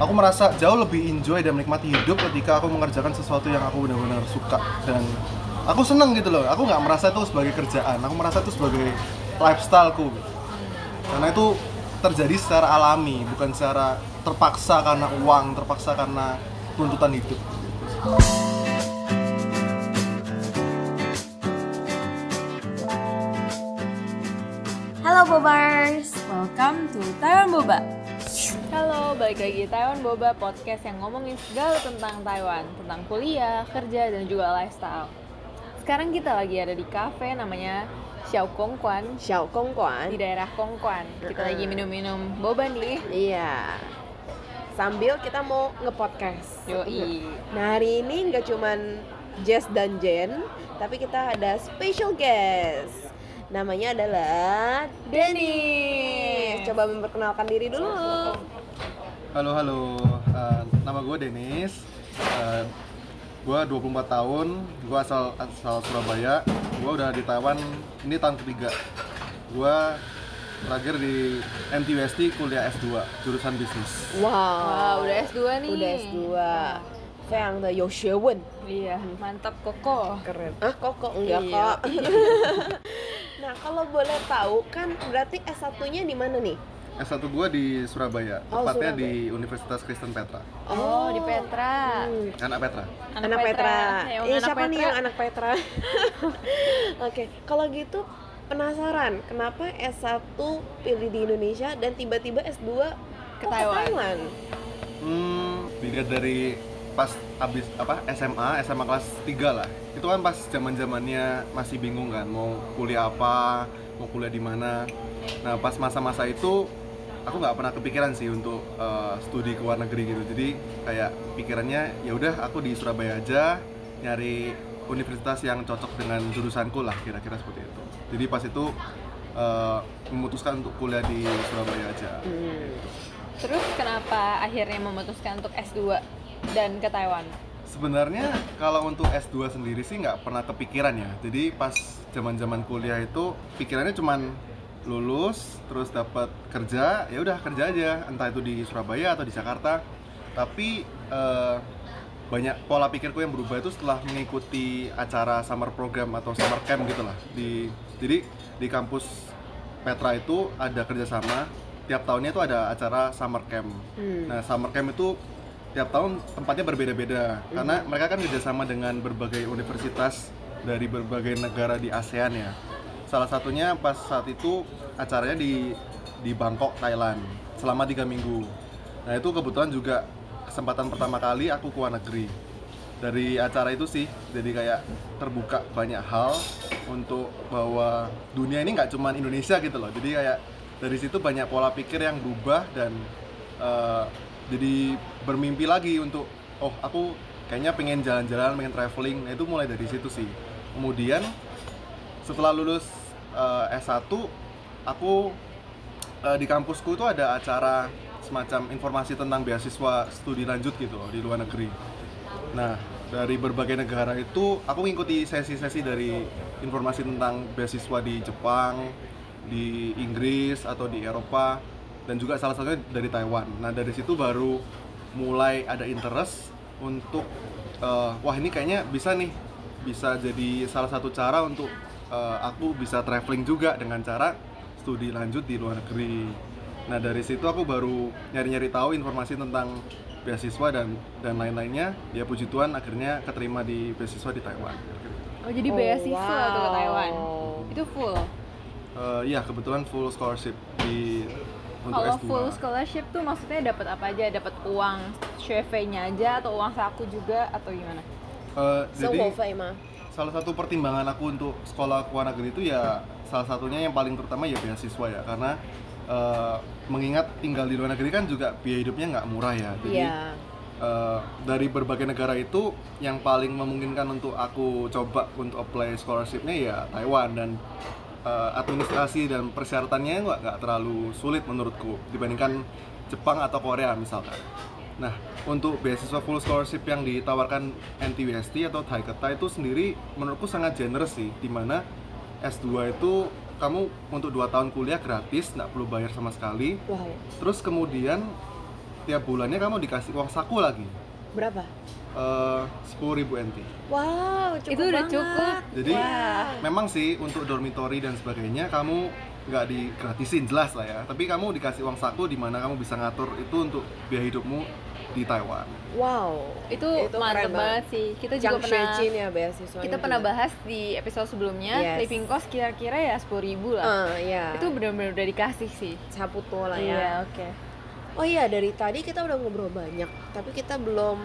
aku merasa jauh lebih enjoy dan menikmati hidup ketika aku mengerjakan sesuatu yang aku benar-benar suka. Dan aku seneng gitu loh. Aku nggak merasa itu sebagai kerjaan. Aku merasa itu sebagai lifestyleku. Karena itu terjadi secara alami bukan secara terpaksa karena uang terpaksa karena tuntutan hidup. Halo Bobars, Welcome to Taiwan Boba. Halo, balik lagi di Taiwan Boba podcast yang ngomongin segala tentang Taiwan, tentang kuliah, kerja, dan juga lifestyle. Sekarang kita lagi ada di cafe namanya Xiao Kongkuan Xiao Kongkuan. di daerah Kongkuan. Kita lagi minum-minum boba nih. Iya. Sambil kita mau nge-podcast. Yoi. Nah hari ini nggak cuman Jess dan Jen, tapi kita ada special guest. Namanya adalah Dennis. Coba memperkenalkan diri dulu. halo halo Eh, nama gue Denis Eh, gue 24 tahun gue asal asal Surabaya gue udah di Taiwan ini tahun ketiga gue terakhir di MTUST kuliah S2 jurusan bisnis Wow. Wah, udah S2 nih. Udah S2. 非常的有学问 Iya, mantap koko. keren ah kok kok enggak Iya. kok nah kalau boleh tahu kan berarti S1 nya di mana nih S1 gue di Surabaya Oh, tepatnya Surabaya. di Universitas Kristen Petra Oh, di Petra. Hmm. anak Petra anak, Petra, Yang Eh, anak siapa nih Petra. yang anak Petra oke kalau gitu penasaran kenapa S1 pilih di Indonesia dan tiba-tiba S2 Ke kok Taiwan? Hmm, dilihat dari pas habis apa SMA, SMA kelas 3 lah. Itu kan pas zaman-zamannya masih bingung kan mau kuliah apa, mau kuliah di mana. Nah, pas masa-masa itu aku nggak pernah kepikiran sih untuk eh, studi ke luar negeri gitu. Jadi kayak pikirannya ya udah aku di Surabaya aja nyari universitas yang cocok dengan jurusanku lah kira-kira seperti itu. Jadi pas itu eh, memutuskan untuk kuliah di Surabaya aja. Hmm. Terus kenapa akhirnya memutuskan untuk S2 dan ke Taiwan? Sebenarnya kalau untuk S2 sendiri sih nggak pernah kepikiran ya. Jadi pas zaman-zaman kuliah itu pikirannya cuman lulus terus dapat kerja, ya udah kerja aja, entah itu di Surabaya atau di Jakarta. Tapi eh, banyak pola pikirku yang berubah itu setelah mengikuti acara summer program atau summer camp gitulah. Di jadi di kampus Petra itu ada kerjasama tiap tahunnya itu ada acara summer camp. Hmm. Nah, summer camp itu tiap tahun tempatnya berbeda-beda karena mereka kan kerjasama dengan berbagai universitas dari berbagai negara di ASEAN ya. Salah satunya pas saat itu acaranya di di Bangkok, Thailand selama tiga minggu. Nah itu kebetulan juga kesempatan pertama kali aku ke luar negeri. Dari acara itu sih, jadi kayak terbuka banyak hal untuk bahwa dunia ini nggak cuma Indonesia gitu loh. Jadi kayak dari situ banyak pola pikir yang berubah dan eh, jadi bermimpi lagi untuk oh aku kayaknya pengen jalan-jalan, pengen traveling. Nah, itu mulai dari situ sih. Kemudian setelah lulus eh, S1 aku eh, di kampusku itu ada acara semacam informasi tentang beasiswa studi lanjut gitu loh, di luar negeri. Nah, dari berbagai negara itu aku mengikuti sesi-sesi dari informasi tentang beasiswa di Jepang, di Inggris atau di Eropa dan juga salah satunya dari Taiwan. Nah, dari situ baru mulai ada interest untuk eh, wah ini kayaknya bisa nih bisa jadi salah satu cara untuk uh, aku bisa traveling juga dengan cara studi lanjut di luar negeri. Nah dari situ aku baru nyari-nyari tahu informasi tentang beasiswa dan dan lain-lainnya. Ya puji Tuhan akhirnya keterima di beasiswa di Taiwan. Oh jadi oh, beasiswa wow. ke Taiwan? Itu full? Uh, ya kebetulan full scholarship di untuk Kalau S2. full scholarship tuh maksudnya dapat apa aja? Dapat uang CV-nya aja atau uang saku juga atau gimana? Uh, jadi, salah satu pertimbangan aku untuk sekolah ke luar negeri itu ya salah satunya yang paling terutama ya beasiswa ya karena eh, mengingat tinggal di luar negeri kan juga biaya hidupnya nggak murah ya jadi Iya. eh, dari berbagai negara itu yang paling memungkinkan untuk aku coba untuk apply scholarshipnya ya Taiwan dan eh, administrasi dan persyaratannya nggak nggak terlalu sulit menurutku dibandingkan Jepang atau Korea misalkan. Nah, untuk beasiswa full scholarship yang ditawarkan NTUST atau Taiketa itu sendiri menurutku sangat generous sih, di mana S2 itu kamu untuk dua tahun kuliah gratis, nggak perlu bayar sama sekali. Wow. Terus kemudian tiap bulannya kamu dikasih uang saku lagi Berapa? sepuluh ribu NT Wow, cukup Itu udah banget. cukup. jadi Wah. memang sih untuk dormitory dan sebagainya kamu nggak digratisin jelas lah ya tapi kamu dikasih uang saku di mana kamu bisa ngatur itu untuk biaya hidupmu di Taiwan Wow. Itu, Itu mantep keren banget sih. Kita juga Jiang pernah ya beasiswanya. kita pernah juga. bahas di episode sebelumnya Yes. living cost kira-kira ya sepuluh ribu lah. Eh, iya. Itu benar-benar udah dikasih sih. Saputo lah Iya, ya. oke. Oh iya, dari tadi kita udah ngobrol banyak, tapi kita belum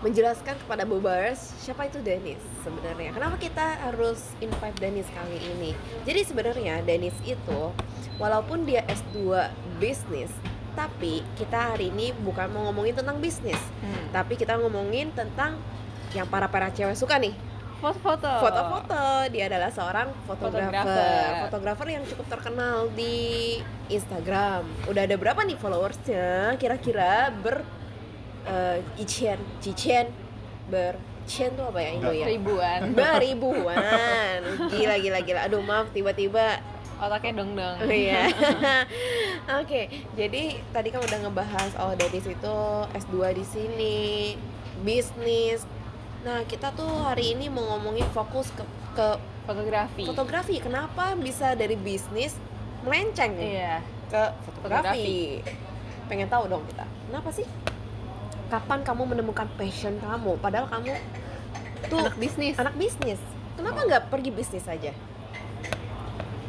menjelaskan kepada Bobers siapa itu Dennis sebenarnya. Kenapa kita harus invite Dennis kali ini? Jadi sebenarnya Dennis itu walaupun dia S2 bisnis, tapi kita hari ini bukan mau ngomongin tentang bisnis, Hmm. tapi kita ngomongin tentang yang para para cewek suka nih. Foto-foto. foto-foto. Dia adalah seorang fotografer. Fotografer. yang cukup terkenal di Instagram. Udah ada berapa nih followersnya? Kira-kira ber eh Ichen Cichen ber Chen tuh apa ya Indo ya? Ribuan. beribuan gila gila gila. Aduh maaf tiba-tiba Otaknya dong-dong. Oh iya. Oke, jadi tadi kan udah ngebahas oh Dennis itu S2 di sini, bisnis. Nah, kita tuh hari ini mau ngomongin fokus ke ke Fotografi. fotografi. Kenapa bisa dari bisnis melenceng Iya. ke fotografi? Pengen tahu dong kita. Kenapa sih? Kapan kamu menemukan passion kamu? Padahal kamu tuh Anak bisnis. anak bisnis. Kenapa nggak pergi bisnis aja?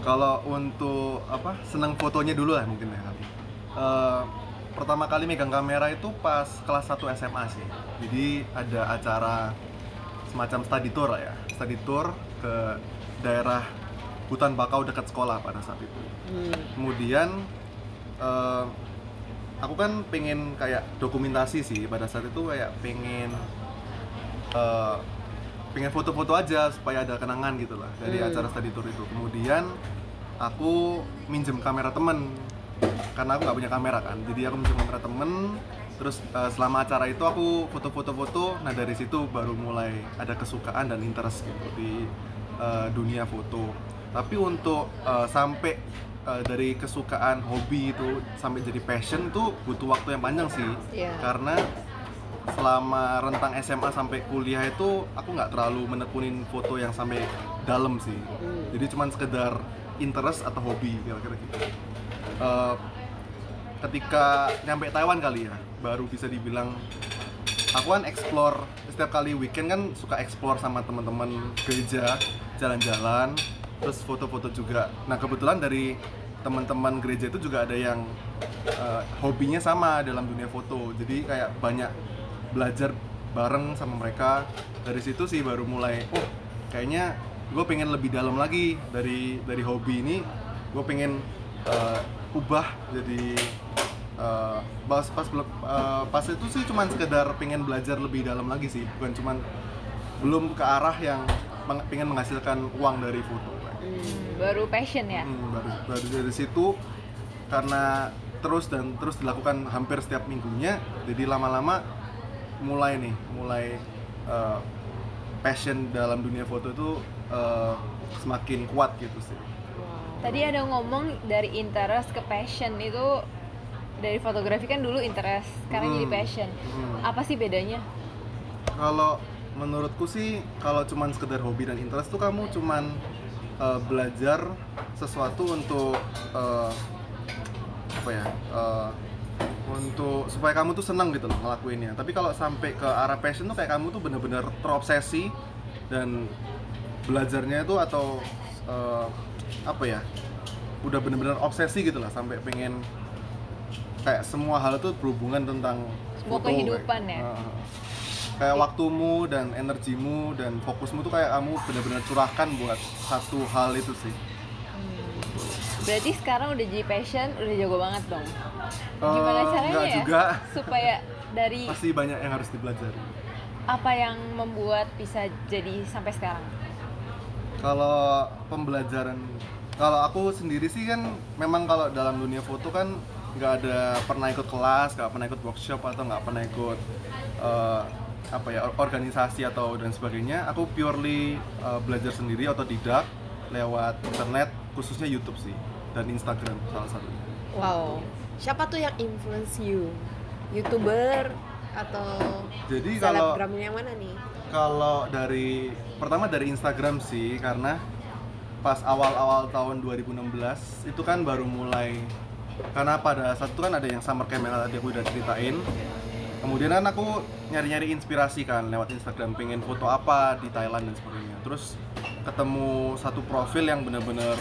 Kalau untuk apa senang fotonya dulu lah mungkin ya Eh, pertama kali megang kamera itu pas kelas 1 SMA sih. Jadi ada acara semacam study tour lah ya. Study tour ke daerah hutan bakau dekat sekolah pada saat itu. Hmm. kemudian eh, aku kan pengen kayak dokumentasi sih pada saat itu kayak pengen eh, pengen foto-foto aja supaya ada kenangan gitu lah dari Hmm. acara study tour itu. Kemudian aku minjem kamera temen karena aku nggak punya kamera kan. Jadi aku minjem kamera temen terus eh, selama acara itu aku foto-foto-foto. Nah dari situ baru mulai ada kesukaan dan interest gitu di eh, dunia foto. Tapi untuk eh, sampai eh, dari kesukaan hobi itu sampai jadi passion tuh butuh waktu yang panjang sih. Iya. karena selama rentang SMA sampai kuliah itu aku nggak terlalu menekunin foto yang sampai dalam sih. Hmm. jadi cuman sekedar interest atau hobi kira-kira gitu. Eh, ketika nyampe Taiwan kali ya baru bisa dibilang aku kan explore setiap kali weekend kan suka explore sama teman-teman gereja jalan-jalan terus foto-foto juga. Nah kebetulan dari teman-teman gereja itu juga ada yang eh, hobinya sama dalam dunia foto. Jadi kayak banyak belajar bareng sama mereka. Dari situ sih baru mulai oh kayaknya gue pengen lebih dalam lagi dari dari hobi ini. Gue pengen eh, ubah jadi eh, pas pas eh, pas itu sih cuman sekedar pengen belajar lebih dalam lagi sih. Bukan cuman belum ke arah yang meng- pengen menghasilkan uang dari foto. Hmm, baru passion ya. Hmm, baru baru dari situ. Karena terus dan terus dilakukan hampir setiap minggunya jadi lama-lama mulai nih mulai eh, passion dalam dunia foto itu eh, semakin kuat gitu sih Tadi ada ngomong dari interest ke passion itu dari fotografi kan dulu interest, sekarang Hmm. jadi passion. Hmm. Apa sih bedanya? Kalau menurutku sih kalau cuman sekedar hobi dan interest tuh kamu cuman eh, belajar sesuatu untuk eh, apa ya eh, untuk supaya kamu tuh senang gitu loh ngelakuinnya. Tapi kalau sampai ke arah passion tuh kayak kamu tuh bener-bener terobsesi dan belajarnya itu atau eh, apa ya udah bener-bener obsesi gitu lah sampai pengen kayak semua hal itu berhubungan tentang Semua foto, kayak- kehidupan ya? Heeh. kayak waktumu dan energimu dan fokusmu tuh kayak kamu benar-benar curahkan buat satu hal itu sih Berarti sekarang udah jadi passion, udah jago banget dong. Eh, Gimana caranya nggak ya? juga Supaya dari masih banyak yang harus dipelajari apa yang membuat bisa jadi sampai sekarang? kalau pembelajaran kalau aku sendiri sih kan memang kalau dalam dunia foto kan nggak ada pernah ikut kelas nggak pernah ikut workshop atau nggak pernah ikut eh, apa ya or- organisasi atau dan sebagainya aku purely eh, belajar sendiri otodidak lewat internet khususnya YouTube sih dan Instagram salah satunya Wow. Siapa tuh yang influence you? youtuber atau Jadi kalau yang mana nih kalau dari pertama dari Instagram sih karena pas awal-awal tahun 2016 itu kan baru mulai karena pada saat itu kan ada yang summer camp yang tadi aku udah ceritain kemudian kan aku nyari-nyari inspirasi kan lewat Instagram pengen foto apa di Thailand dan sebagainya terus ketemu satu profil yang bener-bener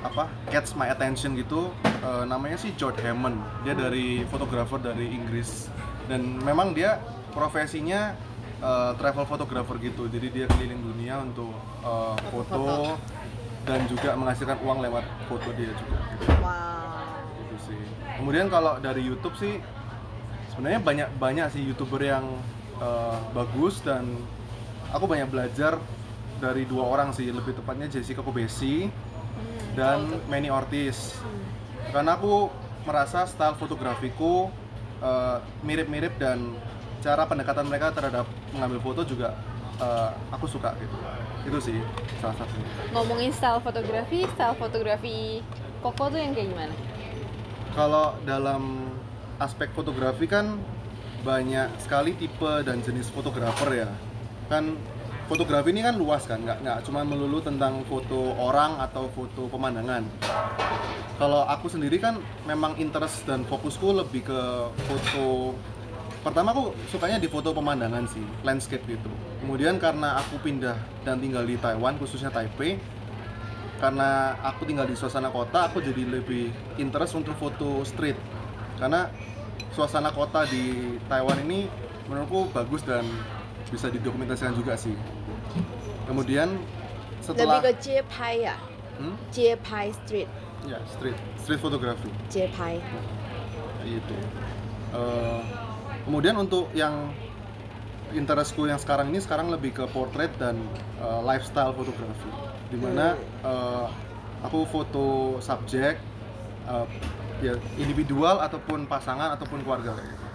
apa catch my attention gitu. Eh, namanya sih George Hammond. Dia dari fotografer dari Inggris. Dan memang dia profesinya eh, travel photographer gitu. Jadi dia keliling dunia untuk eh, foto dan juga menghasilkan uang lewat foto dia juga. Gitu wow. Gitu sih. Kemudian kalau dari YouTube sih sebenarnya banyak banyak sih youtuber yang eh, bagus dan aku banyak belajar dari dua orang sih. Lebih tepatnya Jessica Kobesi dan Manny Ortiz. Karena aku merasa style fotografiku eh, mirip-mirip dan cara pendekatan mereka terhadap mengambil foto juga eh, aku suka gitu. Itu sih salah satunya. Ngomongin style fotografi, style fotografi Koko tuh yang kayak gimana? Kalau dalam aspek fotografi kan banyak sekali tipe dan jenis fotografer ya. Kan fotografi ini kan luas kan, nggak nggak cuma melulu tentang foto orang atau foto pemandangan. Kalau aku sendiri kan memang interest dan fokusku lebih ke foto pertama aku sukanya di foto pemandangan sih, landscape gitu. Kemudian karena aku pindah dan tinggal di Taiwan, khususnya Taipei, karena aku tinggal di suasana kota aku jadi lebih interest untuk foto street karena suasana kota di Taiwan ini menurutku bagus dan bisa didokumentasikan juga sih kemudian setelah lebih ke Jepai ya? Hmm? Jepai Street. Ya street. Street photography Jepai itu Eh, kemudian untuk yang interestku yang sekarang ini sekarang lebih ke portrait dan eh, lifestyle fotografi. Di mana eh, aku foto subjek eh, ya individual ataupun pasangan ataupun keluarga. Kayak gitu.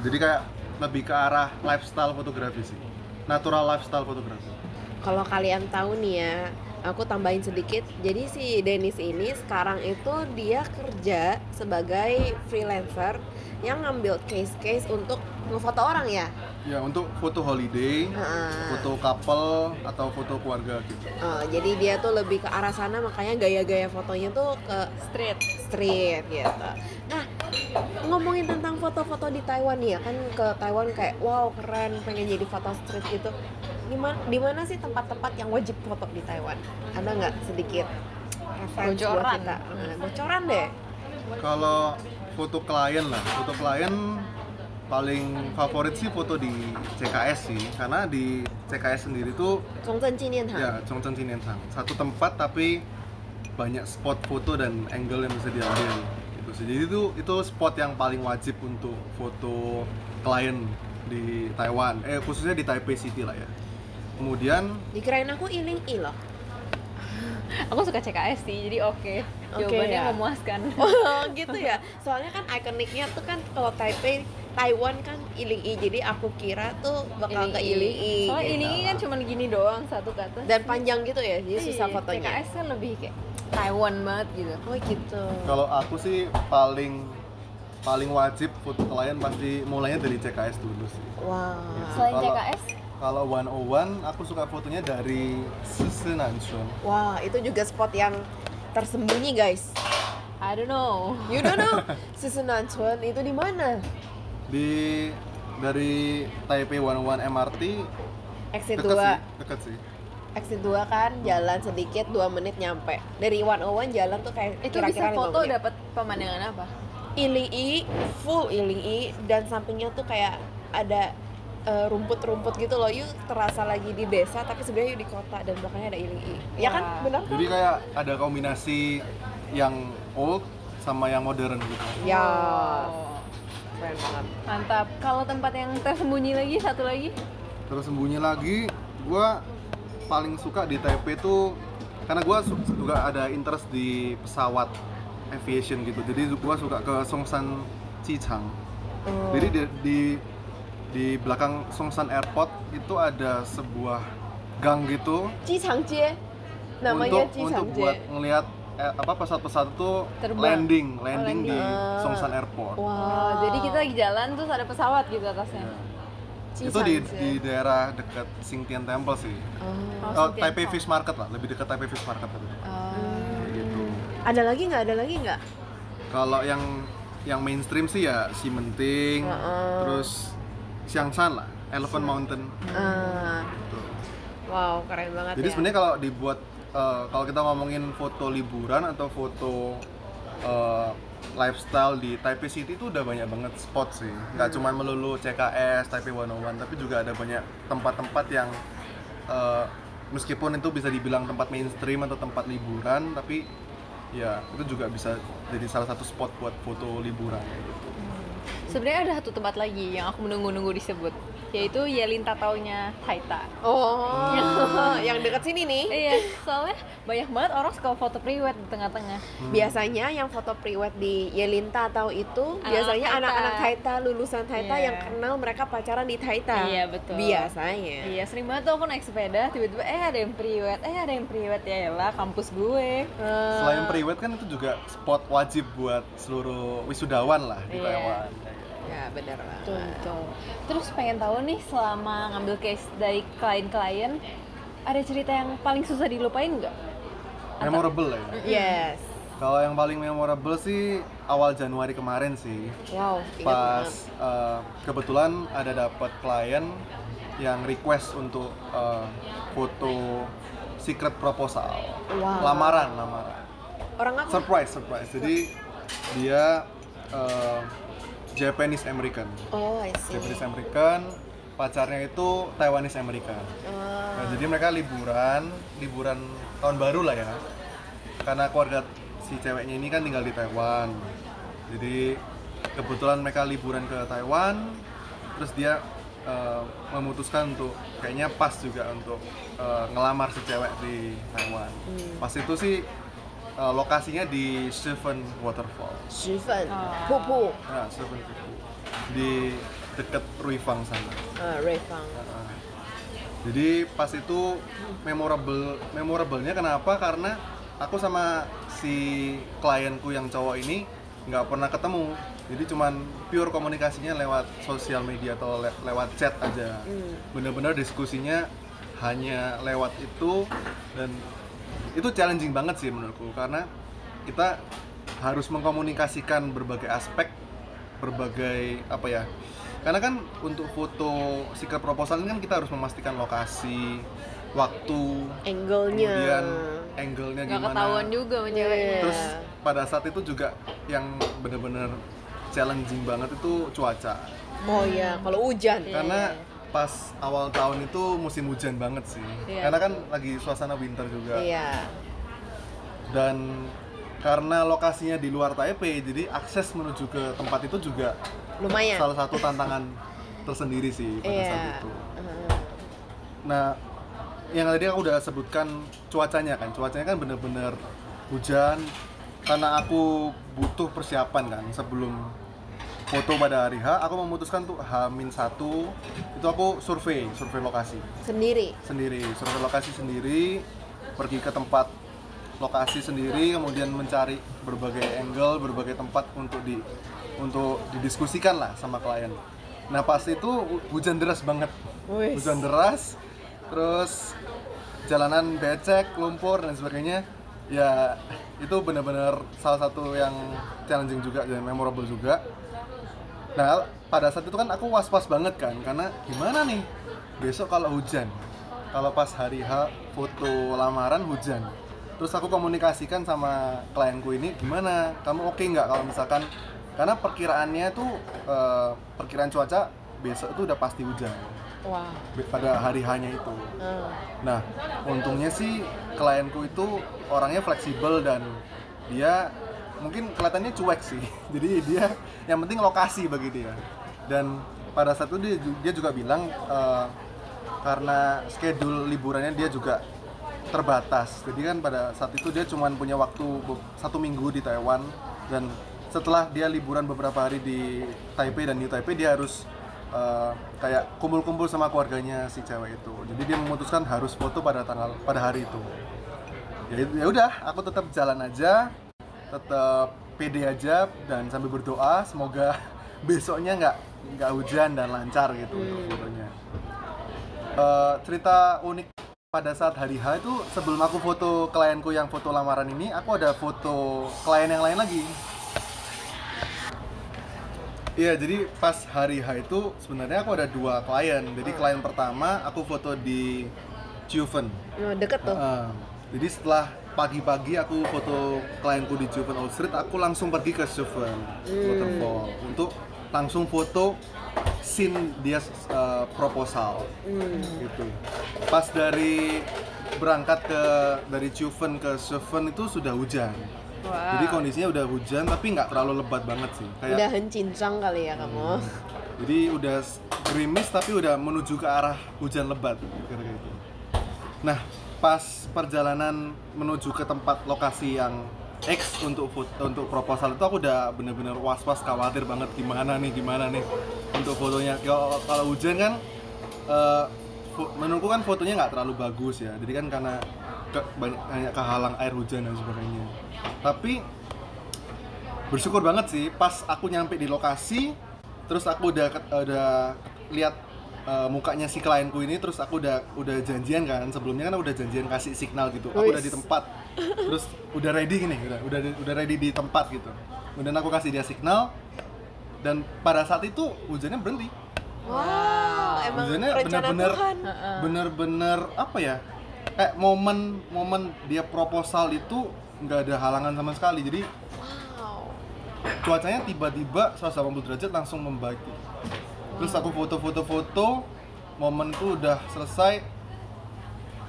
jadi kayak lebih ke arah lifestyle fotografi sih. Natural lifestyle fotografi kalau kalian tahu nih ya aku tambahin sedikit jadi si Dennis ini sekarang itu dia kerja sebagai freelancer yang ngambil case-case untuk ngefoto orang ya ya untuk foto holiday foto couple atau foto keluarga gitu Oh, jadi dia tuh lebih ke arah sana makanya gaya-gaya fotonya tuh ke Street. street gitu. Nah, ngomongin tentang foto-foto di Taiwan nih ya kan ke Taiwan kayak wow keren pengen jadi foto street gitu. Di mana, di mana sih tempat-tempat yang wajib foto di Taiwan? Ada nggak sedikit referensi buat Bocoran. kita? Nah, bocoran deh. Kalau foto klien lah, foto klien paling favorit sih foto di CKS sih, karena di CKS sendiri tuh Chongzhen Jinian ya Chongzheng Jinentang satu tempat tapi banyak spot foto dan angle yang bisa diambil gitu sih. Jadi itu itu spot yang paling wajib untuk foto klien di Taiwan, eh khususnya di Taipei City lah ya. Kemudian Dikirain aku iling i loh. Aku suka CKS sih, jadi oke. Oke, Jawabannya ya. memuaskan. Oh gitu ya. Soalnya kan ikoniknya tuh kan kalau Taipei Taiwan kan iling i, jadi aku kira tuh bakal ke iling i. Soalnya gitu. ilingi kan cuma gini doang satu ke atas. dan panjang gitu ya, jadi susah Iya, fotonya. CKS kan lebih kayak Taiwan banget gitu. Oh gitu. kalau aku sih paling paling wajib foto klien pasti mulainya dari CKS dulu sih. Wow. Selain Kalau- CKS, Kalau 101 aku suka fotonya dari Sisenanshun. Wah, itu juga spot yang tersembunyi guys. I don't know. You don't know, Susunanchuan itu di mana? Di dari Taipei 101 MRT Exit deket 2. sih, deket sih. Exit 2 kan, jalan sedikit 2 menit nyampe. Dari 101 jalan tuh kayak Itu kira-kira bisa 5 foto dapat pemandangan apa? Iling I, full Iling I dan sampingnya tuh kayak ada eh, rumput-rumput gitu loh. Yuk terasa lagi di desa tapi sebenarnya yuk di kota dan belakangnya ada Iling I. Ya kan? Benar kan? Jadi kayak ada kombinasi yang old sama yang modern gitu. Ya. Oh, Keren banget. mantap. Kalau tempat yang tersembunyi lagi satu lagi? Terus sembunyi lagi, gua paling suka di Taipei tuh karena gua su- juga ada interest di pesawat aviation gitu. Jadi gua suka ke Songsan Chichang. Oh. Jadi di, di di belakang Songsan Airport itu ada sebuah gang gitu Jichangjie. Namanya untuk untuk buat ngelihat eh, apa pesawat-pesawat itu Terbang. landing, landing di landing. Songsan Airport. Wow. Oh, jadi kita lagi jalan terus ada pesawat gitu atasnya. Ya. Itu di, di daerah dekat Xingtian Temple sih. Oh. Oh, Oh, Taipei. Fish Market lah, lebih dekat Taipei Fish Market tadi. Oh. Gitu. Ada lagi nggak? Ada lagi nggak? Kalau yang yang mainstream sih ya Ximenting, Heeh. terus Xiangshan lah, Elephant Mountain. Gitu. wow, keren banget Jadi ya. sebenarnya kalau dibuat eh, kalau kita ngomongin foto liburan atau foto eh, lifestyle di Taipei City itu udah banyak banget spot sih. Nggak cuma melulu CKS, Taipei 101, tapi juga ada banyak tempat-tempat yang eh, meskipun itu bisa dibilang tempat mainstream atau tempat liburan, tapi ya itu juga bisa jadi salah satu spot buat foto liburan gitu. Sebenarnya ada satu tempat lagi yang aku menunggu-nunggu disebut, yaitu Yelin Tataunya Taita. Oh, yang dekat sini nih. Iya, soalnya banyak banget orang suka foto priwet di tengah-tengah. Hmm. Biasanya yang foto priwet di Yelinta atau itu biasanya Taita. anak-anak Taita lulusan Taita Iya. yang kenal mereka pacaran di Taita. Iya, betul. Biasanya. Iya, sering banget tuh aku naik sepeda, tiba-tiba eh ada yang priwet, eh ada yang priwet ya lah kampus gue. Eh, Selain priwet kan itu juga spot wajib buat seluruh wisudawan lah di Iya. Taiwan. Ya benar lah. Betul, betul. Terus pengen tahu nih selama ngambil case dari klien-klien, ada cerita yang paling susah dilupain nggak? Memorable lah ya. Yes. Kalau yang paling memorable sih awal Januari kemarin sih. Wow. Pas banget. eh, kebetulan ada dapat klien yang request untuk eh, foto secret proposal. Wow. Lamaran, lamaran. Orang apa? Surprise, surprise. Jadi dia eh, Japanese American. Oh, I see. Japanese American, pacarnya itu Taiwanese American. Oh. Nah, jadi mereka liburan, liburan tahun baru lah ya. Karena keluarga si ceweknya ini kan tinggal di Taiwan. Jadi kebetulan mereka liburan ke Taiwan, terus dia eh, memutuskan untuk kayaknya pas juga untuk eh, ngelamar si cewek di Taiwan. Hmm. Pas itu sih uh, lokasinya di Seven Waterfall. Seven, ah. Pupu. Nah, Seven Pupu. Di dekat Ruifang sana. Ah, uh, Ruifang. Uh, ah, jadi pas itu memorable memorablenya kenapa? Karena aku sama si klienku yang cowok ini nggak pernah ketemu. Jadi cuman pure komunikasinya lewat sosial media atau le lewat chat aja. Hmm. Bener-bener diskusinya hanya lewat itu dan itu challenging banget sih menurutku karena kita harus mengkomunikasikan berbagai aspek berbagai apa ya karena kan untuk foto secret proposal ini kan kita harus memastikan lokasi waktu angle-nya kemudian angle-nya Nggak gimana ketahuan juga sama ceweknya. Iya. terus pada saat itu juga yang bener-bener challenging banget itu cuaca oh ya kalau hujan Iya. karena pas awal tahun itu musim hujan banget sih. Iya, karena kan lagi suasana winter juga. Iya. Dan karena lokasinya di luar Taipei jadi akses menuju ke tempat itu juga lumayan. salah satu tantangan tersendiri sih pada iya. saat itu. Heeh. nah yang tadi aku udah sebutkan cuacanya kan. Cuacanya kan bener-bener hujan karena aku butuh persiapan kan sebelum foto pada hari H aku memutuskan tuh H-1. Itu aku survei survei lokasi. Sendiri? Sendiri survei lokasi sendiri pergi ke tempat lokasi sendiri kemudian mencari berbagai angle berbagai tempat untuk di untuk didiskusikan lah sama klien. Nah pas itu hu- hujan deras banget. Hujan deras terus jalanan becek lumpur dan sebagainya. Ya itu benar-benar salah satu yang challenging juga dan memorable juga Nah, pada saat itu kan aku was-was banget kan, karena gimana nih? Besok kalau hujan, kalau pas hari H foto lamaran hujan, terus aku komunikasikan sama klienku ini gimana, kamu oke nggak kalau misalkan, karena perkiraannya tuh eh, perkiraan cuaca besok itu udah pasti hujan. Wah. Pada hari hanya itu. Heeh. Nah, untungnya sih klienku itu orangnya fleksibel dan dia mungkin kelihatannya cuek sih. Jadi dia yang penting lokasi bagi dia. Dan pada saat itu dia, dia juga bilang eh, karena schedule liburannya dia juga terbatas. Jadi kan pada saat itu dia cuma punya waktu satu minggu di Taiwan dan setelah dia liburan beberapa hari di Taipei dan New Taipei dia harus eh, kayak kumpul-kumpul sama keluarganya si cewek itu. Jadi dia memutuskan harus foto pada tanggal pada hari itu. ya ya udah aku tetap jalan aja tetap pede aja dan sambil berdoa semoga besoknya nggak nggak hujan dan lancar gitu untuk fotonya Eh, cerita unik pada saat hari H itu sebelum aku foto klienku yang foto lamaran ini aku ada foto klien yang lain lagi Iya, jadi pas hari H itu sebenarnya aku ada dua klien. Jadi klien pertama aku foto di Juven. Oh, deket tuh. Heeh. jadi setelah pagi-pagi aku foto klienku di Juven Old Street, aku langsung pergi ke Juven Waterfall untuk langsung foto scene dia uh, proposal gitu. Pas dari berangkat ke dari Juven ke Juven itu sudah hujan. Wah. Jadi kondisinya udah hujan tapi nggak terlalu lebat banget sih. Kayak Udah hencincang kali ya kamu. jadi udah gerimis tapi udah menuju ke arah hujan lebat kira-kira gitu. Nah, pas perjalanan menuju ke tempat lokasi yang X untuk foto, untuk proposal itu aku udah bener-bener was-was khawatir banget gimana nih gimana nih untuk fotonya. Kalau hujan kan fo- menurutku kan fotonya nggak terlalu bagus ya. Jadi kan karena ke, banyak, banyak kehalang air hujan dan sebagainya. Tapi bersyukur banget sih pas aku nyampe di lokasi terus aku udah udah lihat uh, mukanya si klienku ini terus aku udah udah janjian kan sebelumnya kan aku udah janjian kasih signal gitu aku udah di tempat terus udah ready gini udah udah udah ready di tempat gitu. Kemudian aku kasih dia signal dan pada saat itu hujannya berhenti. Wow, emang hujannya rencana bener-bener Tuhan. bener-bener apa ya kayak momen momen dia proposal itu nggak ada halangan sama sekali. Jadi Wow. cuacanya tiba-tiba 180 derajat langsung membaik terus aku foto-foto-foto momenku udah selesai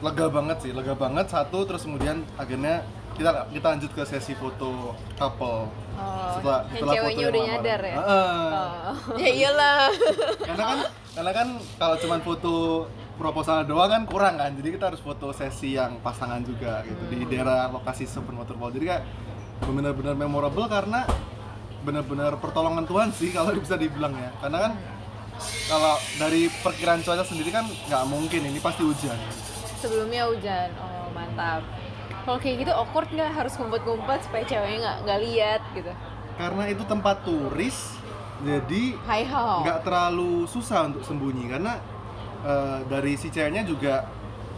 lega banget sih lega banget satu terus kemudian akhirnya kita kita lanjut ke sesi foto couple Oh, setelah setelah foto yang udah nyadar ya? Heeh. Oh. Ya iyalah. karena kan karena kan kalau cuman foto proposal doang kan kurang kan jadi kita harus foto sesi yang pasangan juga gitu di daerah lokasi Seven Waterfall jadi kayak benar-benar memorable karena benar-benar pertolongan Tuhan sih kalau bisa dibilang ya karena kan kalau dari perkiraan cuaca sendiri kan nggak mungkin ini pasti hujan Sebelumnya hujan. Oh, mantap. Kalau kayak gitu awkward nggak harus ngumpet-ngumpet supaya ceweknya nggak nggak lihat gitu. karena itu tempat turis jadi nggak terlalu susah untuk sembunyi karena eh, dari si ceweknya juga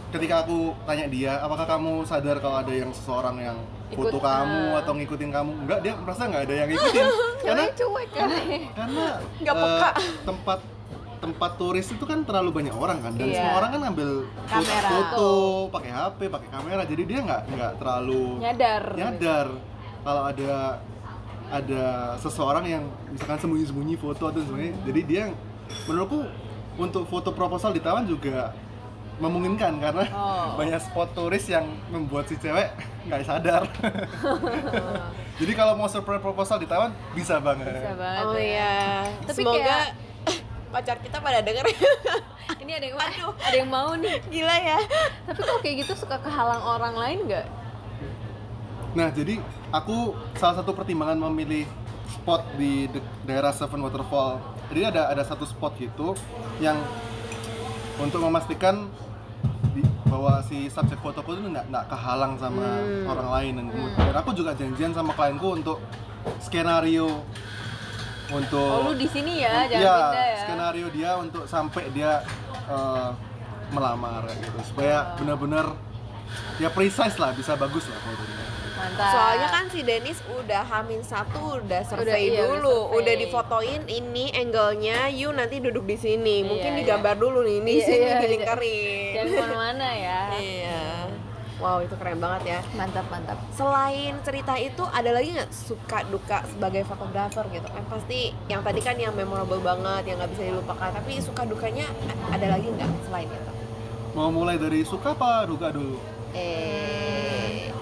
ketika aku tanya dia apakah kamu sadar kalau ada yang seseorang yang Ikut, foto kamu ah. atau ngikutin kamu enggak dia merasa nggak ada yang ngikutin karena cuek karena Nggak eh, peka. tempat tempat turis itu kan terlalu banyak orang kan dan Iya. semua orang kan ngambil foto, Kamera. foto pakai HP pakai kamera jadi dia nggak nggak terlalu Nyadar. nyadar kalau ada ada seseorang yang misalkan sembunyi-sembunyi foto atau sebagainya jadi dia menurutku untuk foto proposal di Taiwan juga memungkinkan karena Oh. banyak spot turis yang membuat si cewek nggak sadar jadi kalau mau surprise proposal di Taiwan bisa banget Bisa banget. Oh ya. iya. Tapi Semoga kayak- pacar kita pada denger. Ini ada yang ada yang mau nih. Gila ya. Tapi kok kayak gitu suka kehalang orang lain nggak? Nah, jadi aku salah satu pertimbangan memilih spot di de- daerah Seven Waterfall. Jadi ada ada satu spot gitu yang untuk memastikan di- bahwa si subjek fotoku itu nggak nggak kehalang sama Hmm. orang lain dan kemudian aku juga janjian sama klienku untuk skenario untuk Oh lu di sini ya, jangan Iya, pindah ya. skenario dia untuk sampai dia eh, melamar kayak gitu supaya Oh. benar-benar ya precise lah bisa bagus lah fotonya. Mantap. Soalnya kan si Dennis udah hamin satu udah survei iya, udah dulu, survei. udah difotoin ini angle-nya, you nanti duduk di sini. Iya, Mungkin iya. digambar dulu nih, di Iya, sini iya, dilingkarin. jangan ke mana-mana ya. Iya. Wow, itu keren banget ya. Mantap mantap. Selain cerita itu, ada lagi nggak suka duka sebagai fotografer gitu kan? Pasti yang tadi kan yang memorable banget, yang nggak bisa dilupakan. Tapi suka dukanya ada lagi nggak selain itu? Mau mulai dari suka apa duka dulu? Eh,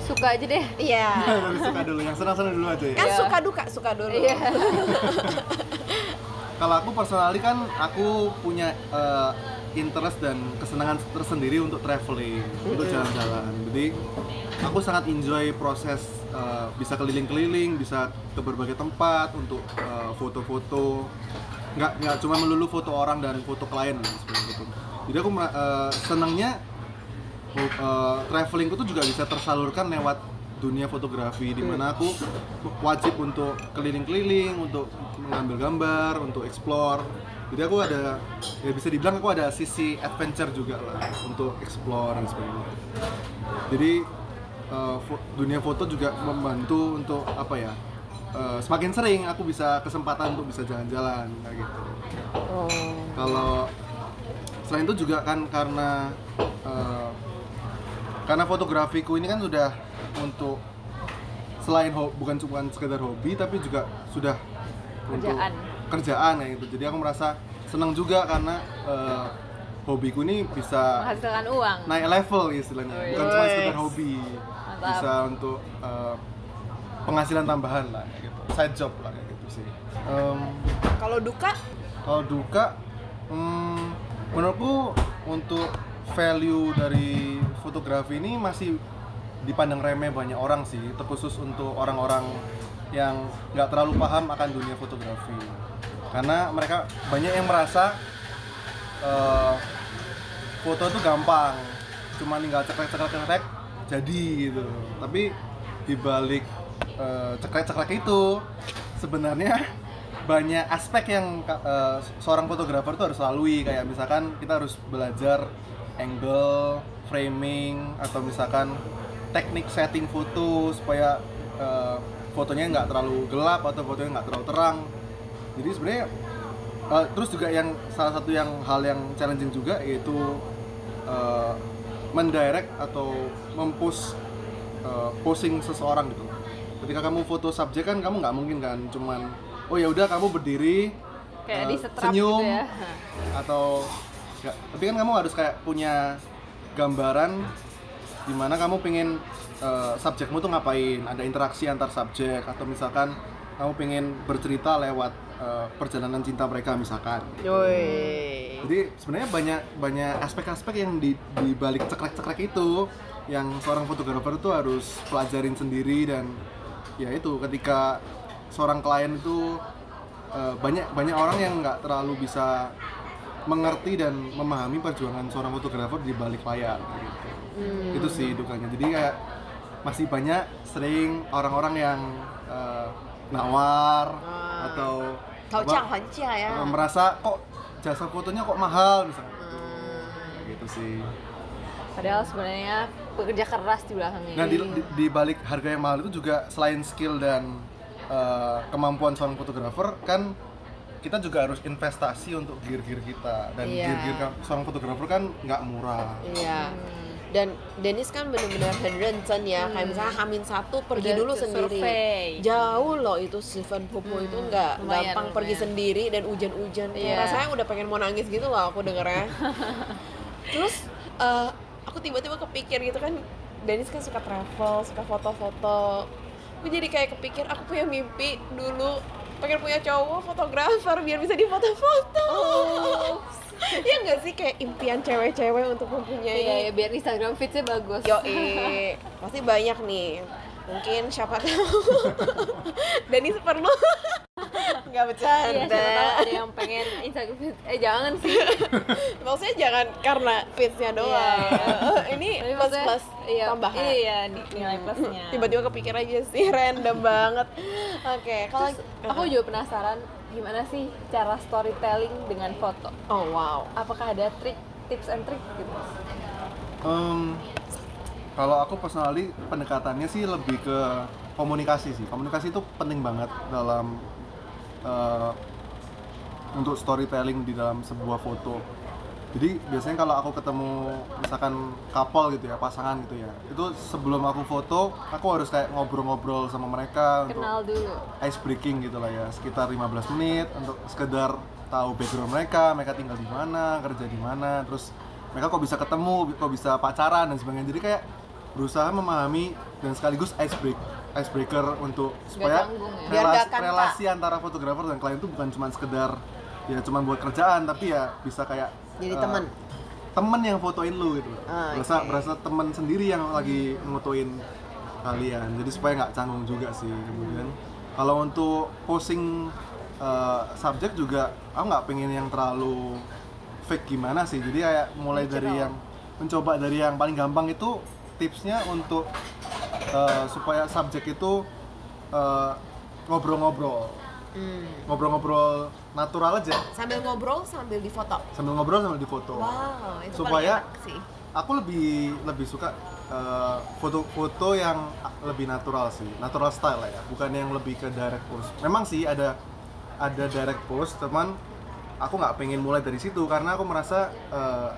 Suka aja deh. iya. dari suka dulu, yang senang-senang dulu aja ya. Kan Iya. suka duka, suka dulu. Iya. Kalau aku personally kan aku punya eh, interest dan kesenangan tersendiri untuk traveling, untuk jalan-jalan. Jadi aku sangat enjoy proses eh, bisa keliling-keliling, bisa ke berbagai tempat untuk eh, foto-foto. Nggak nggak cuma melulu foto orang dan foto klien seperti itu. Jadi aku eh, senangnya eh, travelingku tuh juga bisa tersalurkan lewat dunia fotografi di mana aku wajib untuk keliling-keliling untuk mengambil gambar untuk explore jadi aku ada ya bisa dibilang aku ada sisi adventure juga lah untuk explore dan sebagainya jadi fo- dunia foto juga membantu untuk apa ya eh, semakin sering aku bisa kesempatan untuk bisa jalan-jalan kayak gitu Oh. kalau selain itu juga kan karena eh, karena fotografiku ini kan sudah untuk selain bukan cuma sekedar hobi tapi juga sudah Kerjaan. untuk kerjaan ya gitu. Jadi aku merasa senang juga karena eh, hobiku ini bisa Menghasilkan uang. naik level istilahnya. Wih. bukan cuma sekedar hobi. Mantap. bisa untuk eh, penghasilan tambahan lah kayak gitu. Side job lah kayak gitu sih. Em, Kalau duka, kalau duka, hmm, menurutku untuk value dari fotografi ini masih dipandang remeh banyak orang sih, terkhusus untuk orang-orang yang nggak terlalu paham akan dunia fotografi. Karena mereka banyak yang merasa eh, foto itu gampang, cuma tinggal cekrek-cekrek-cekrek jadi gitu. Tapi dibalik eh, cekrek-cekrek itu sebenarnya banyak aspek yang eh, seorang fotografer tuh harus lalui kayak misalkan kita harus belajar angle, framing atau misalkan teknik setting foto supaya eh, fotonya nggak terlalu gelap atau fotonya nggak terlalu terang. Jadi sebenarnya eh, terus juga yang salah satu yang hal yang challenging juga yaitu eh, mendirect atau mempush eh, posing seseorang gitu. Ketika kamu foto subjek kan kamu nggak mungkin kan cuman oh ya udah kamu berdiri Kayak di setrap senyum gitu ya. atau tapi kan kamu harus kayak punya gambaran di mana kamu pengen eh, subjekmu tuh ngapain ada interaksi antar subjek atau misalkan kamu pengen bercerita lewat eh, perjalanan cinta mereka misalkan Yoi. jadi sebenarnya banyak banyak aspek-aspek yang di, di balik cekrek-cekrek itu yang seorang fotografer itu harus pelajarin sendiri dan ya itu ketika seorang klien itu eh, banyak banyak orang yang nggak terlalu bisa mengerti dan memahami perjuangan seorang fotografer di balik layar gitu. Hmm. Itu sih dukanya. Jadi kayak masih banyak sering orang-orang yang eh, nawar Ah. atau Tau apa, ya. eh, merasa kok jasa fotonya kok mahal misalnya Hmm. gitu sih Padahal sebenarnya pekerja keras di belakangnya. nah di, di, di balik harga yang mahal itu juga selain skill dan eh, kemampuan seorang fotografer kan kita juga harus investasi untuk gear-gear kita dan Iya. gear-gear seorang fotografer kan nggak murah Iya. Hmm. Dan Dennis kan bener-bener handrencen ya, kayak misalnya Hamin satu pergi Udah dulu sendiri. survei. Jauh loh itu Stephen Popo itu nggak lumayan, gampang pergi lumayan. sendiri dan hujan-hujan. Iya. Rasanya udah pengen mau nangis gitu loh aku dengernya. Terus eh, aku tiba-tiba kepikir gitu kan, Dennis kan suka travel, suka foto-foto. Aku jadi kayak kepikir aku punya mimpi dulu pengen punya cowok fotografer biar bisa difoto-foto. Iya nggak sih kayak impian cewek-cewek untuk mempunyai Iya, ya biar Instagram feed-nya bagus. Yo, pasti banyak nih. Mungkin siapa tahu. Dennis perlu. Nggak Iya, bercanda. siapa tahu ada yang pengen Instagram feed. Eh jangan sih. Maksudnya jangan karena fitsnya doang. Iya. Ini Tapi plus plus iya, tambahan. Iya, nilai plusnya. Tiba-tiba kepikir aja sih, random banget. Oke, kalau Terus aku juga penasaran gimana sih cara storytelling dengan foto? Oh wow. Apakah ada trik, tips and trick gitu? Em, kalau aku personally pendekatannya sih lebih ke komunikasi sih komunikasi itu penting banget dalam eh, untuk storytelling di dalam sebuah foto jadi biasanya kalau aku ketemu misalkan couple gitu ya pasangan gitu ya itu sebelum aku foto aku harus kayak ngobrol-ngobrol sama mereka untuk Kenal dulu. ice breaking gitu lah ya sekitar 15 menit untuk sekedar tahu background mereka mereka tinggal di mana kerja di mana terus mereka kok bisa ketemu kok bisa pacaran dan sebagainya jadi kayak berusaha memahami dan sekaligus ice break icebreaker untuk supaya ya. Relasi, relasi antara fotografer dan klien itu bukan cuma sekedar ya cuma buat kerjaan tapi ya bisa kayak Jadi eh, teman. temen yang fotoin lu gitu Ah, berasa oke. berasa teman sendiri yang lagi ngotoin kalian jadi supaya nggak canggung juga sih kemudian kalau untuk posing eh, subjek juga aku nggak pengen yang terlalu fake gimana sih jadi kayak mulai dari yang mencoba dari yang paling gampang itu tipsnya untuk eh, supaya subjek itu eh, ngobrol-ngobrol Hmm. Natural aja. Sambil ngobrol sambil difoto. sambil ngobrol sambil difoto. Wow, itu Supaya- paling enak sih. aku lebih lebih suka eh, foto-foto yang lebih natural sih. Natural style lah ya bukan yang lebih ke direct post. Memang sih ada ada direct post teman aku nggak pengen mulai dari situ karena aku merasa eh,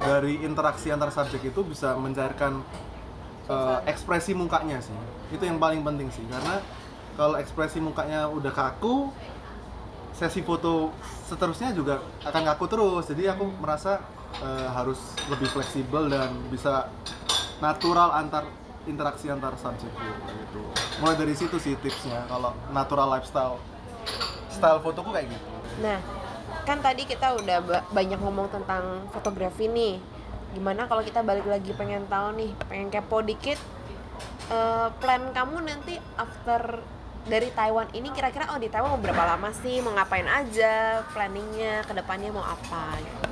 dari interaksi antar subjek itu bisa mencairkan eh, ekspresi mukanya sih. Itu yang paling penting sih karena kalau ekspresi mukanya udah kaku sesi foto seterusnya juga akan kaku terus. Jadi aku merasa eh, harus lebih fleksibel dan bisa natural antar interaksi antar subjek gitu. Mulai dari situ sih tipsnya kalau natural lifestyle. Style fotoku kayak gitu. Nah, kan tadi kita udah ba- banyak ngomong tentang fotografi nih. Gimana kalau kita balik lagi pengen tahu nih, pengen kepo dikit eh, plan kamu nanti after dari Taiwan ini kira-kira oh di Taiwan mau berapa lama sih, mau ngapain aja, planningnya ke depannya mau apa? gitu.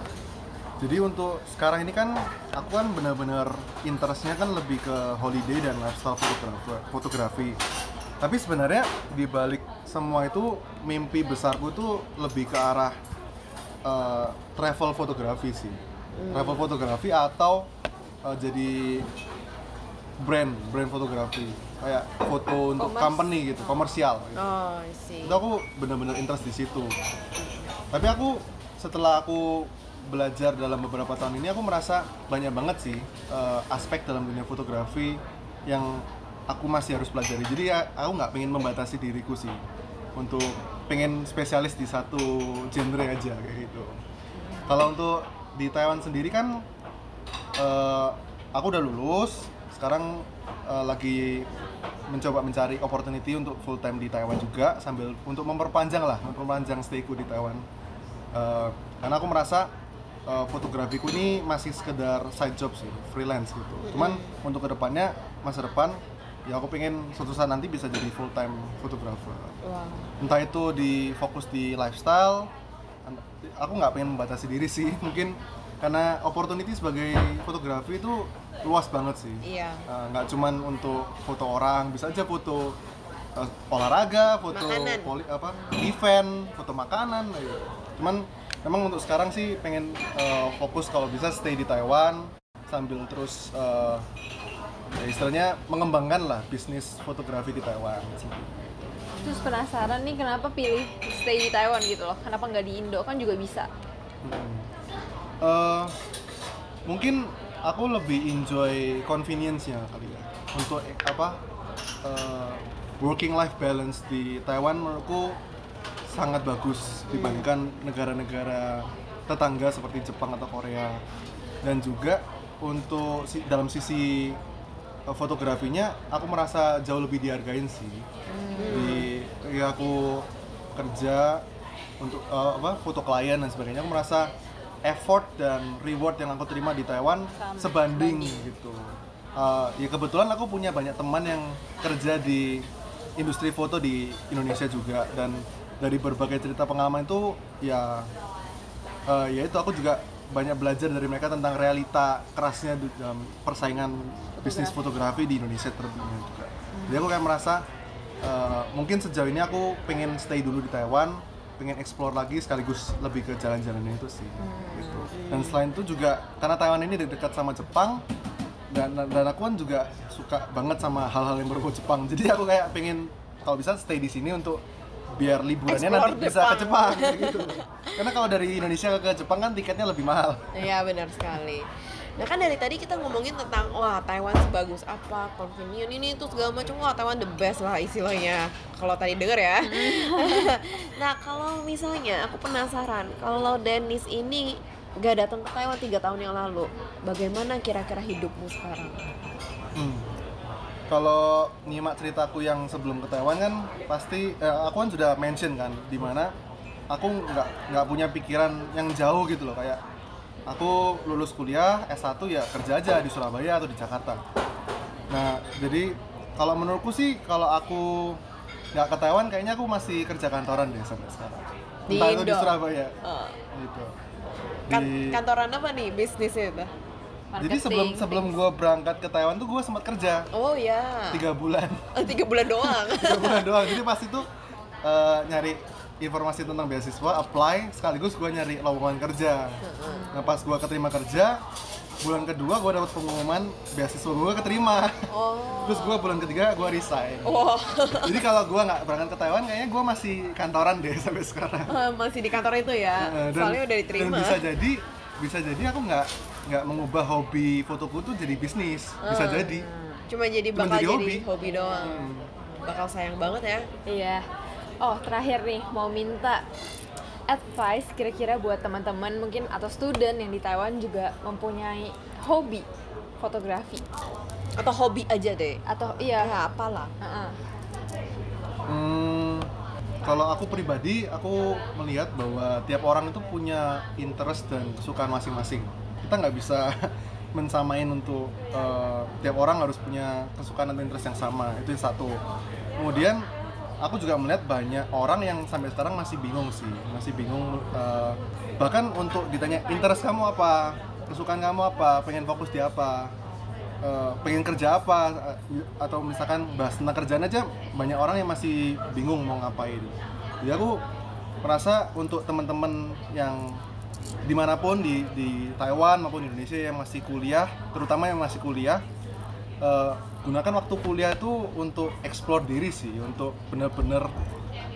Jadi untuk sekarang ini kan aku kan benar-benar interestnya kan lebih ke holiday dan lifestyle fotografer, fotografi. Tapi sebenarnya di balik semua itu mimpi besarku itu lebih ke arah eh, travel fotografi sih. Travel fotografi atau eh, jadi brand brand fotografi kayak foto untuk Commerce. company gitu, komersial. gitu Oh, sih. itu aku benar-benar interest di situ tapi aku setelah aku belajar dalam beberapa tahun ini aku merasa banyak banget sih eh, aspek dalam dunia fotografi yang aku masih harus pelajari jadi ya aku nggak pengen membatasi diriku sih untuk pengen spesialis di satu genre aja kayak gitu kalau untuk di Taiwan sendiri kan eh, aku udah lulus sekarang eh, lagi mencoba mencari opportunity untuk full time di Taiwan juga sambil untuk memperpanjang lah memperpanjang stayku di Taiwan. Eh, karena aku merasa eh, fotografiku ini masih sekedar side job sih freelance gitu. Cuman untuk ke depannya masa depan ya aku pengen suatu saat nanti bisa jadi full time fotografer. Wow. entah itu di fokus di lifestyle aku nggak pengen membatasi diri sih. Mungkin karena opportunity sebagai fotografi itu luas banget sih Iya. Eh, nggak cuman untuk foto orang bisa aja foto eh, olahraga foto Makanan. poli- apa event foto makanan gitu. cuman memang untuk sekarang sih pengen eh, fokus kalau bisa stay di Taiwan sambil terus eh, ya istilahnya mengembangkan lah bisnis fotografi di Taiwan Terus penasaran nih kenapa pilih stay di Taiwan gitu loh? Kenapa nggak di Indo kan juga bisa? Hmm. Eh, mungkin aku lebih enjoy convenience-nya kali ya. Untuk eh, apa eh, working life balance di Taiwan menurutku sangat bagus dibandingkan negara-negara tetangga seperti Jepang atau Korea. Dan juga untuk si- dalam sisi fotografinya aku merasa jauh lebih dihargain sih. Di ya aku kerja untuk eh, apa foto klien dan sebagainya aku merasa effort dan reward yang aku terima di Taiwan Sama, sebanding gitu. Eh, ya kebetulan aku punya banyak teman yang kerja di industri foto di Indonesia juga dan dari berbagai cerita pengalaman itu ya eh, ya itu aku juga banyak belajar dari mereka tentang realita kerasnya dalam persaingan bisnis fotografi di Indonesia terlebih juga. Jadi aku kayak merasa eh, mungkin sejauh ini aku pengen stay dulu di Taiwan, pengen explore lagi sekaligus lebih ke jalan-jalannya itu sih. Gitu. Dan selain itu juga karena Taiwan ini dekat sama Jepang dan, dan aku kan juga suka banget sama hal-hal yang berbau Jepang. Jadi aku kayak pengen kalau bisa stay di sini untuk biar liburannya Explore nanti bisa ke Jepang. Jepang gitu. Karena kalau dari Indonesia ke Jepang kan tiketnya lebih mahal. Iya benar sekali. Nah kan dari tadi kita ngomongin tentang wah Taiwan sebagus apa, convenient ini itu segala macam wah Taiwan the best lah istilahnya. Kalau tadi denger ya. nah kalau misalnya aku penasaran kalau Dennis ini gak datang ke Taiwan tiga tahun yang lalu, bagaimana kira-kira hidupmu sekarang? Hmm. Kalau nyimak ceritaku yang sebelum ke Taiwan kan pasti eh, aku kan sudah mention kan di mana aku nggak nggak punya pikiran yang jauh gitu loh kayak aku lulus kuliah S1 ya kerja aja di Surabaya atau di Jakarta. Nah jadi kalau menurutku sih kalau aku nggak ke Taiwan kayaknya aku masih kerja kantoran deh sampai sekarang. Di Entah itu di Indo? Surabaya Oh. gitu. Kan- Di- kantoran apa nih bisnisnya itu? Jadi sebelum sebelum gue berangkat ke Taiwan tuh gue sempat kerja Oh ya. tiga bulan, Oh, tiga bulan doang. tiga bulan doang. Jadi pas itu eh, nyari informasi tentang beasiswa, apply sekaligus gue nyari lowongan kerja. Nah pas gue keterima kerja, bulan kedua gue dapet pengumuman beasiswa gue keterima. Oh. Terus gue bulan ketiga gue resign. Wah, Jadi kalau gue nggak berangkat ke Taiwan, kayaknya gue masih kantoran deh sampai sekarang. masih di kantor itu ya. Eh, Soalnya udah diterima. Dan bisa jadi, bisa jadi aku nggak nggak mengubah hobi fotoku tuh jadi bisnis. Bisa Hmm. jadi. Cuma jadi Cuma bakal jadi jadi, hobi. hobi. doang. Hmm. Bakal sayang banget ya. Iya. Oh, terakhir nih mau minta advice kira-kira buat teman-teman mungkin atau student yang di Taiwan juga mempunyai hobi fotografi Atau hobi aja deh. atau iya. Ya, apalah. Heeh. Hmm, kalau aku pribadi, aku melihat bahwa tiap orang itu punya interest dan kesukaan masing-masing. Kita nggak bisa mensamain untuk eh, tiap orang harus punya kesukaan dan interest yang sama. Itu yang satu. Kemudian aku juga melihat banyak orang yang sampai sekarang masih bingung sih, masih bingung. eh, bahkan untuk ditanya interest kamu apa, kesukaan kamu apa, pengen fokus di apa, eh, pengen kerja apa eh, atau misalkan bahas tentang kerjaan aja banyak orang yang masih bingung mau ngapain. Jadi aku merasa untuk teman-teman yang di mana pun di di Taiwan maupun di Indonesia yang masih kuliah, terutama yang masih kuliah, eh, gunakan waktu kuliah itu untuk explore diri sih, untuk bener-bener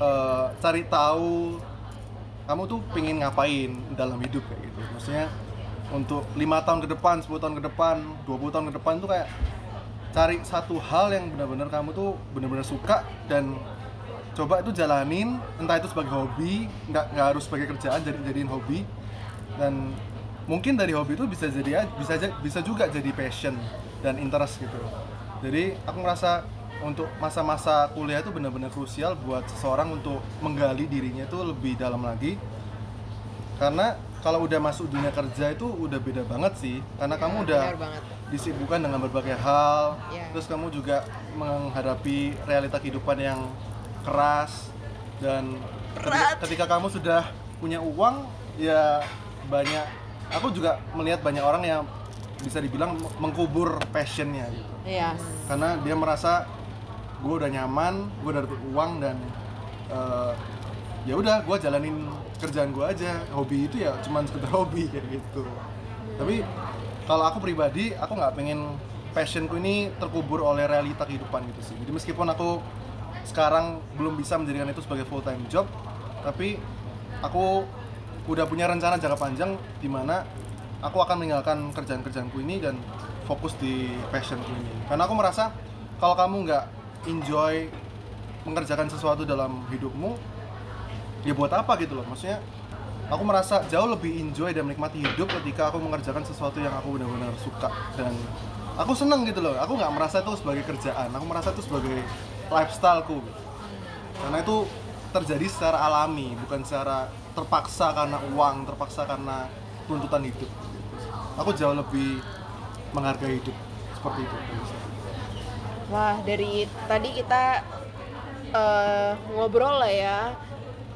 eh, cari tahu kamu tuh pengen ngapain dalam hidup kayak gitu. Maksudnya untuk lima tahun ke depan, 10 tahun ke depan, 20 tahun ke depan tuh kayak cari satu hal yang benar-benar kamu tuh benar-benar suka dan coba itu jalanin entah itu sebagai hobi nggak nggak harus sebagai kerjaan jadi jadiin hobi dan mungkin dari hobi itu bisa jadi bisa bisa juga jadi passion dan interest gitu. Jadi aku merasa untuk masa-masa kuliah itu benar-benar krusial buat seseorang untuk menggali dirinya itu lebih dalam lagi. Karena kalau udah masuk dunia kerja itu udah beda banget sih. Karena kamu udah disibukkan dengan berbagai hal. Iya. terus kamu juga menghadapi realita kehidupan yang keras. Dan ketika, ketika kamu sudah punya uang ya banyak aku juga melihat banyak orang yang bisa dibilang mengkubur passionnya gitu. Iya. karena dia merasa gue udah nyaman gue udah dapet uang dan eh, ya udah gue jalanin kerjaan gue aja. Hobi itu ya cuman sekedar hobi kayak gitu. Tapi kalau aku pribadi aku nggak pengen passionku ini terkubur oleh realita kehidupan gitu sih. Jadi meskipun aku sekarang belum bisa menjadikan itu sebagai full time job tapi aku udah punya rencana jangka panjang di mana aku akan meninggalkan kerjaan-kerjaanku ini dan fokus di passionku ini. Karena aku merasa kalau kamu nggak enjoy mengerjakan sesuatu dalam hidupmu ya buat apa gitu loh. Maksudnya aku merasa jauh lebih enjoy dan menikmati hidup ketika aku mengerjakan sesuatu yang aku benar-benar suka. Dan aku seneng gitu loh. Aku nggak merasa itu sebagai kerjaan. Aku merasa itu sebagai lifestyleku. Karena itu terjadi secara alami bukan secara terpaksa karena uang terpaksa karena tuntutan hidup aku jauh lebih menghargai hidup seperti itu Wah, dari tadi kita eh, ngobrol lah ya.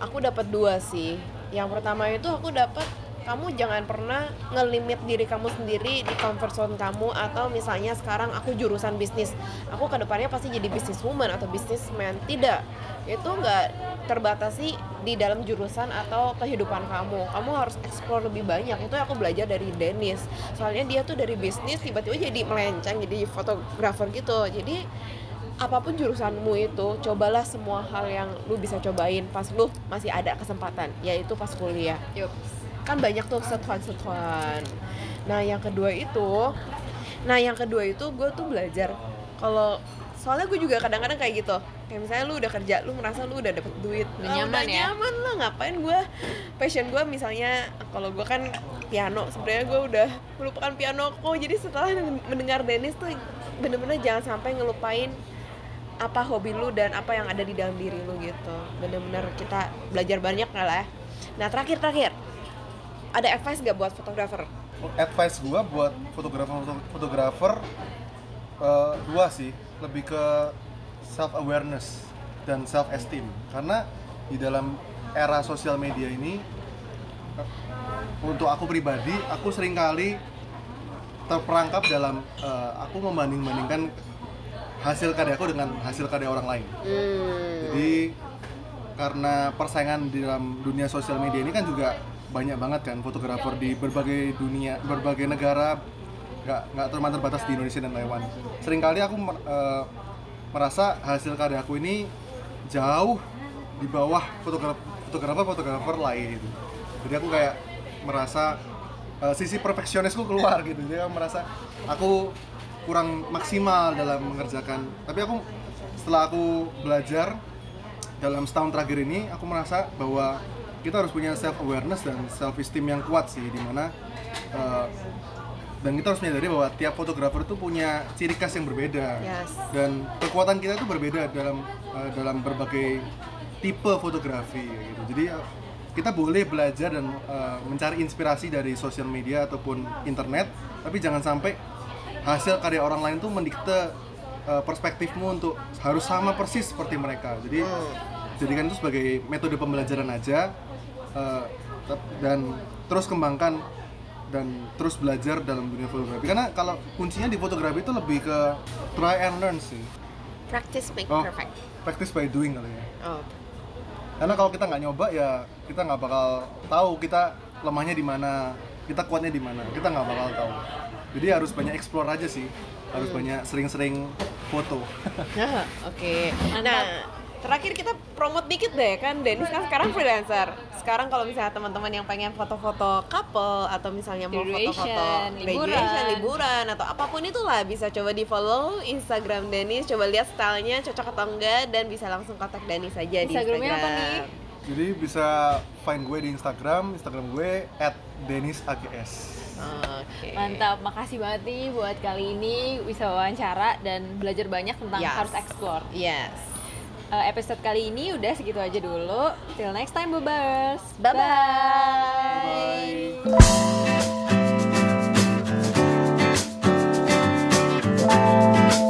Aku dapat dua sih. Yang pertama itu aku dapat kamu jangan pernah ngelimit diri kamu sendiri di comfort zone kamu atau misalnya sekarang aku jurusan bisnis. Aku ke depannya pasti jadi businesswoman atau businessman tidak. Itu nggak terbatasi di dalam jurusan atau kehidupan kamu. Kamu harus explore lebih banyak. Itu aku belajar dari Dennis. Soalnya dia tuh dari bisnis tiba-tiba jadi melenceng jadi fotografer gitu. Jadi apa pun jurusanmu itu cobalah semua hal yang lu bisa cobain pas lu masih ada kesempatan yaitu pas kuliah. Yups. Kan banyak tuh setuan-setuan. Nah yang kedua itu nah yang kedua itu gue tuh belajar kalau soalnya gue juga kadang-kadang kayak gitu. Kayak misalnya lu udah kerja lu merasa lu udah dapet duit. Udah Ah, nyaman ya? nyaman lah ngapain gue passion gue misalnya kalau gue kan piano sebenarnya gue udah melupakan piano kok. Jadi setelah mendengar Dennis tuh bener-bener jangan sampai ngelupain apa hobi lu dan apa yang ada di dalam diri lu gitu. Bener-bener kita belajar banyak lah ya. Nah terakhir terakhir ada advice gak buat fotografer advice gua buat fotografer fotografer eh, dua sih lebih ke self awareness dan self esteem karena di dalam era sosial media ini eh, untuk aku pribadi aku sering kali terperangkap dalam eh, aku membanding-bandingkan hasil karyaku dengan hasil karya orang lain. Hmm. Jadi karena persaingan di dalam dunia sosial media ini kan juga banyak banget kan fotografer di berbagai dunia, berbagai negara, nggak nggak cuma terbatas di Indonesia dan Taiwan. Seringkali aku eh, merasa hasil karyaku ini jauh di bawah fotografer fotografer lain. Jadi aku kayak merasa eh, sisi perfeksionisku keluar gitu. Jadi aku merasa aku kurang maksimal dalam mengerjakan. Tapi aku setelah aku belajar dalam setahun terakhir ini aku merasa bahwa kita harus punya self awareness dan self esteem yang kuat sih di mana uh, dan kita harus menyadari bahwa tiap fotografer itu punya ciri khas yang berbeda. Yes. dan kekuatan kita itu berbeda dalam uh, dalam berbagai tipe fotografi gitu. Jadi uh, kita boleh belajar dan uh, mencari inspirasi dari sosial media ataupun internet tapi jangan sampai hasil karya orang lain tuh mendikte uh, perspektifmu untuk harus sama persis seperti mereka. Jadi jadikan itu sebagai metode pembelajaran aja uh, dan terus kembangkan dan terus belajar dalam dunia fotografi karena kalau kuncinya di fotografi itu lebih ke try and learn sih Practice make Oh. perfect. practice by doing kali ya Oh. karena kalau kita nggak nyoba ya kita nggak bakal tahu kita lemahnya di mana kita kuatnya di mana kita nggak bakal tahu jadi harus banyak explore aja sih harus banyak sering-sering foto Nah, Oke. Nah, terakhir kita promote dikit deh kan Dennis kan sekarang freelancer. Sekarang kalau misalnya teman-teman yang pengen foto-foto couple atau misalnya mau foto-foto liburan. graduation, liburan atau apa pun itulah bisa coba di follow Instagram Dennis, coba lihat stylenya cocok atau enggak dan bisa langsung kontak Dennis aja di Instagramnya Instagram. apa nih? jadi bisa find gue di Instagram Instagram gue @denisags Oke. Mantap, makasih banget nih buat kali ini bisa wawancara dan belajar banyak tentang Yes. harus explore. Yes uh, episode kali ini udah segitu aja dulu. Till next time, Bubers. Bye-bye. Bye-bye. Bye-bye.